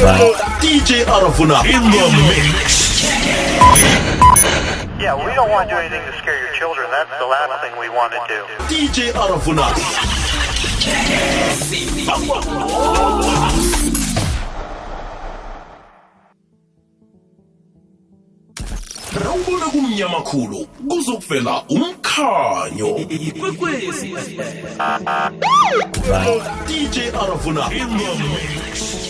DJ Arafuna in the mix. Yeah, we don't want to do anything to scare your children. That's the last thing we want to do. DJ Arafuna. Rawubona kumnyama khulu kuzokuvela umkhanyo DJ Arafuna in the mix.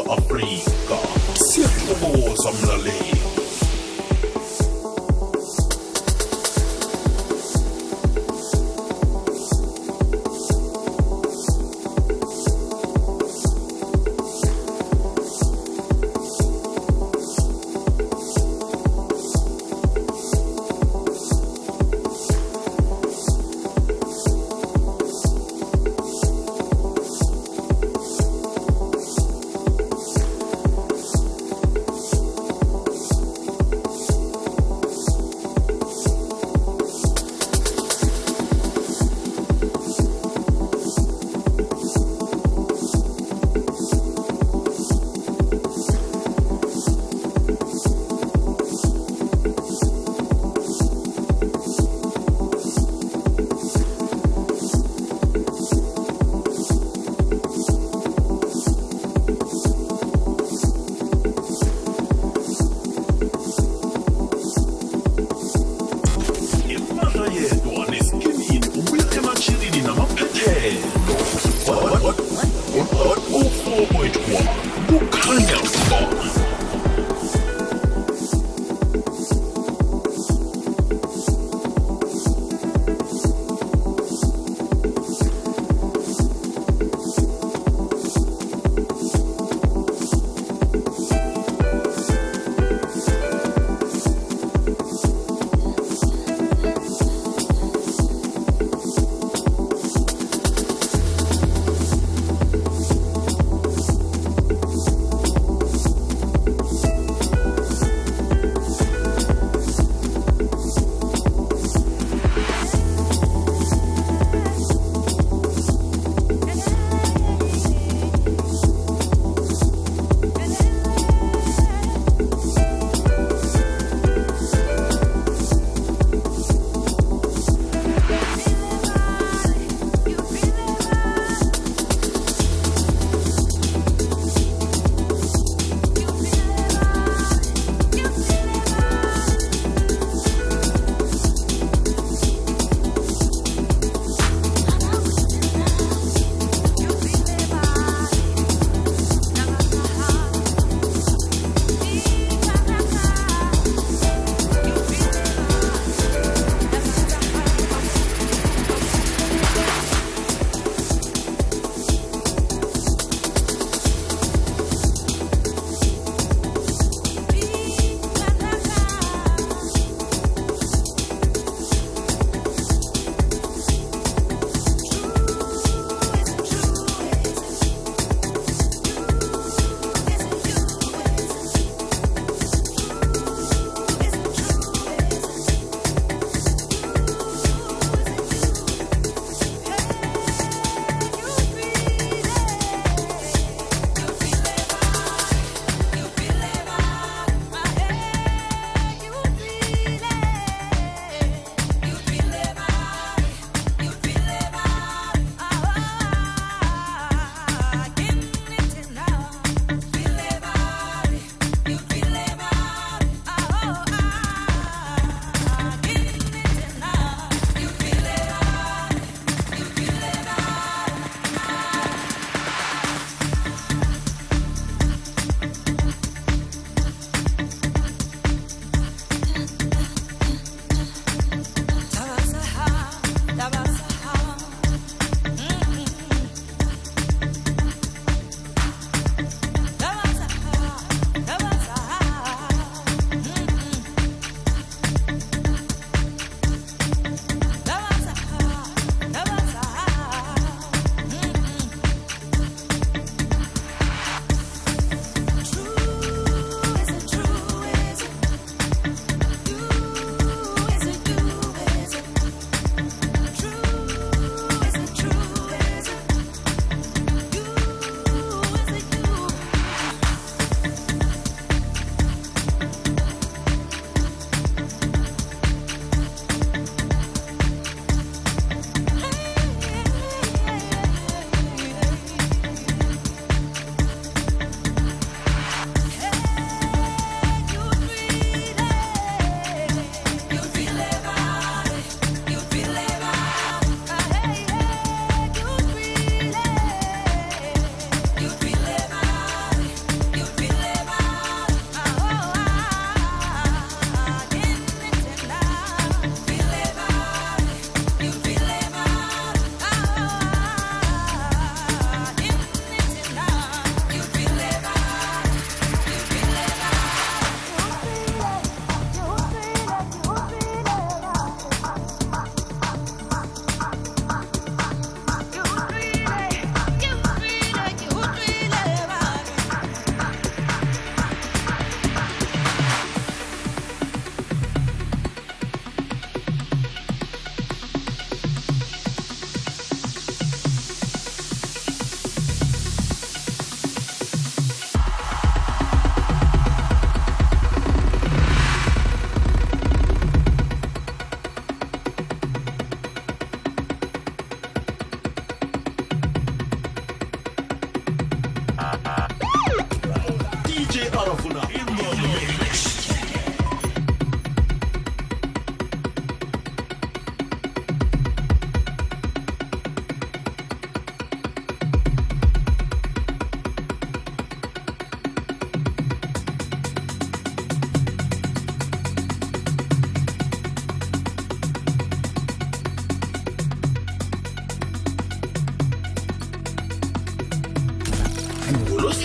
Afrika siyakubo somlaleli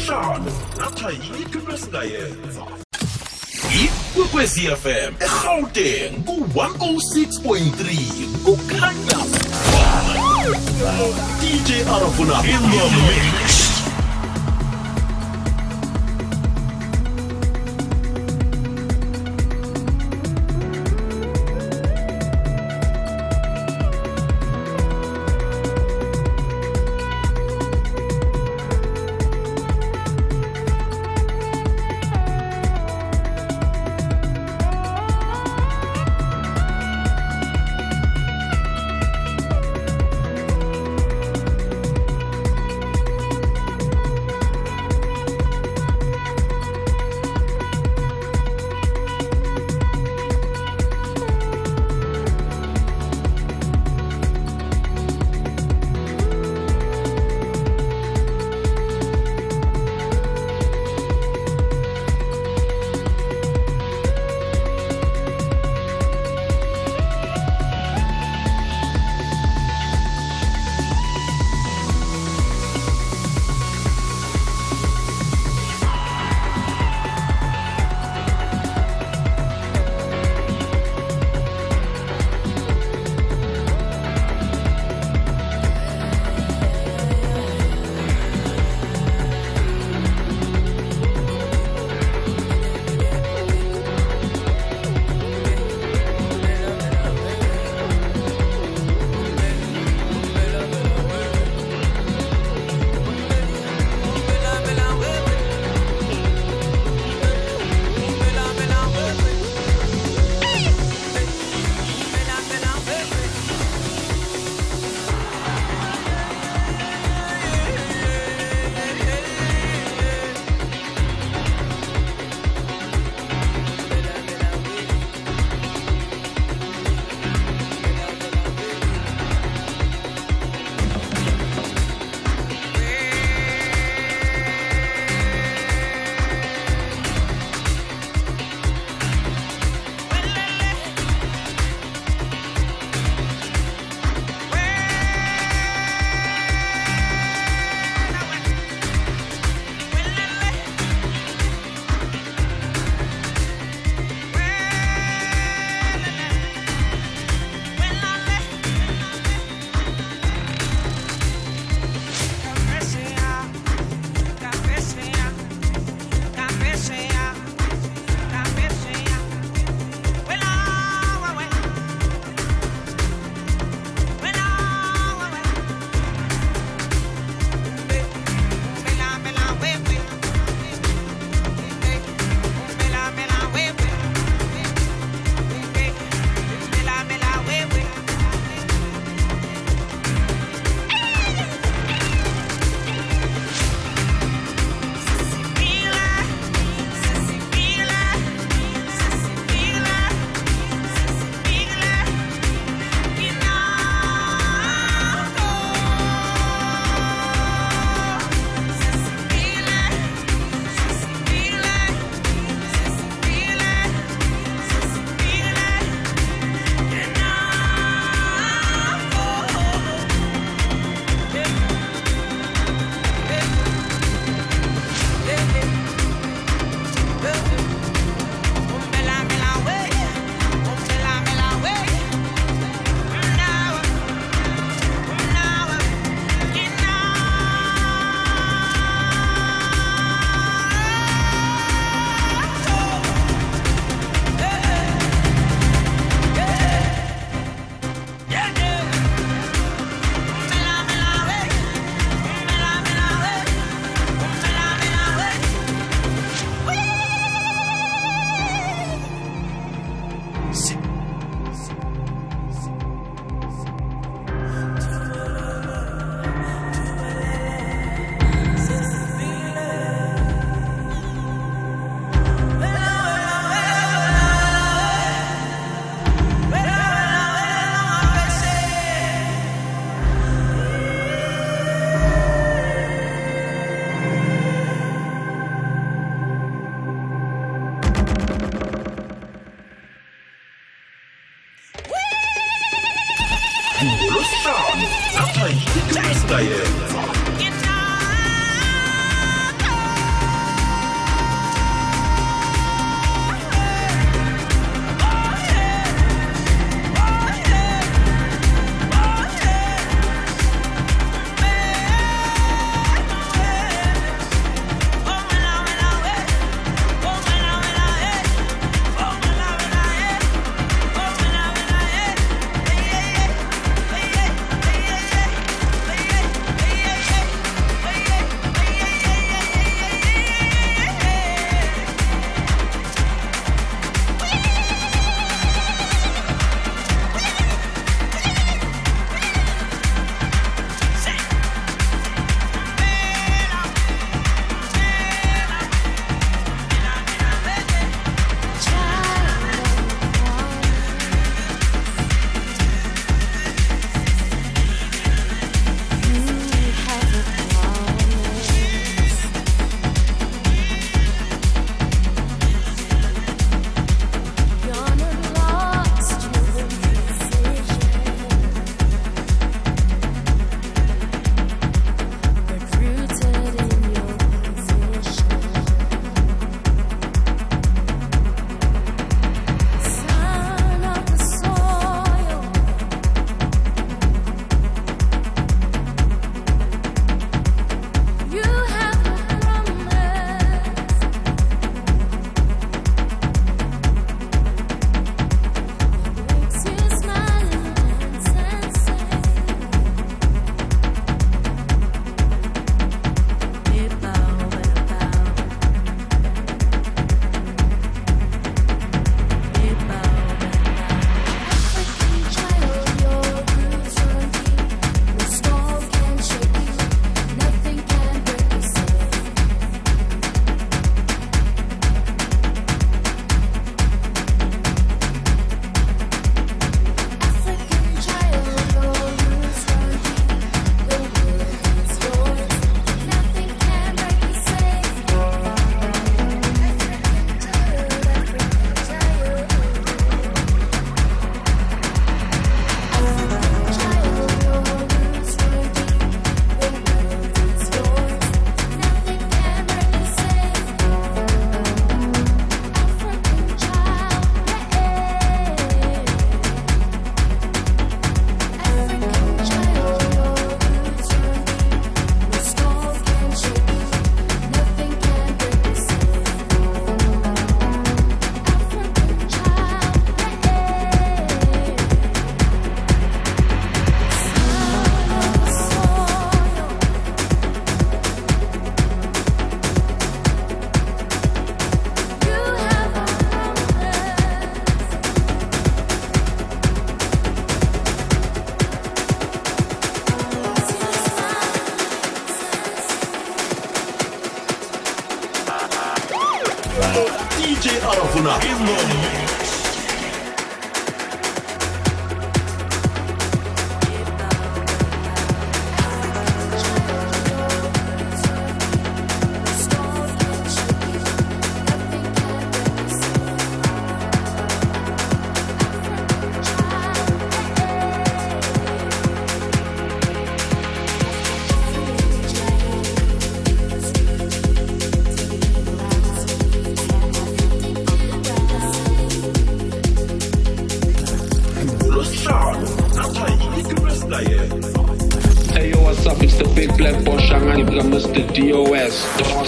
ngolosihlanu nathi ayikho into esingayenza ikwekwecfm egauteng ku-106.3 kukhanya dj arafuna in the mix tarafına.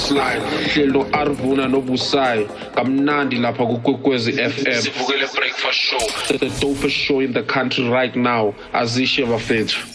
Boss Line Hlelo Arvuna noBusai Kamnandi lapha kukwekwezi FM Sivukele breakfast show. The dopest show in the country right now Azishe bafethu.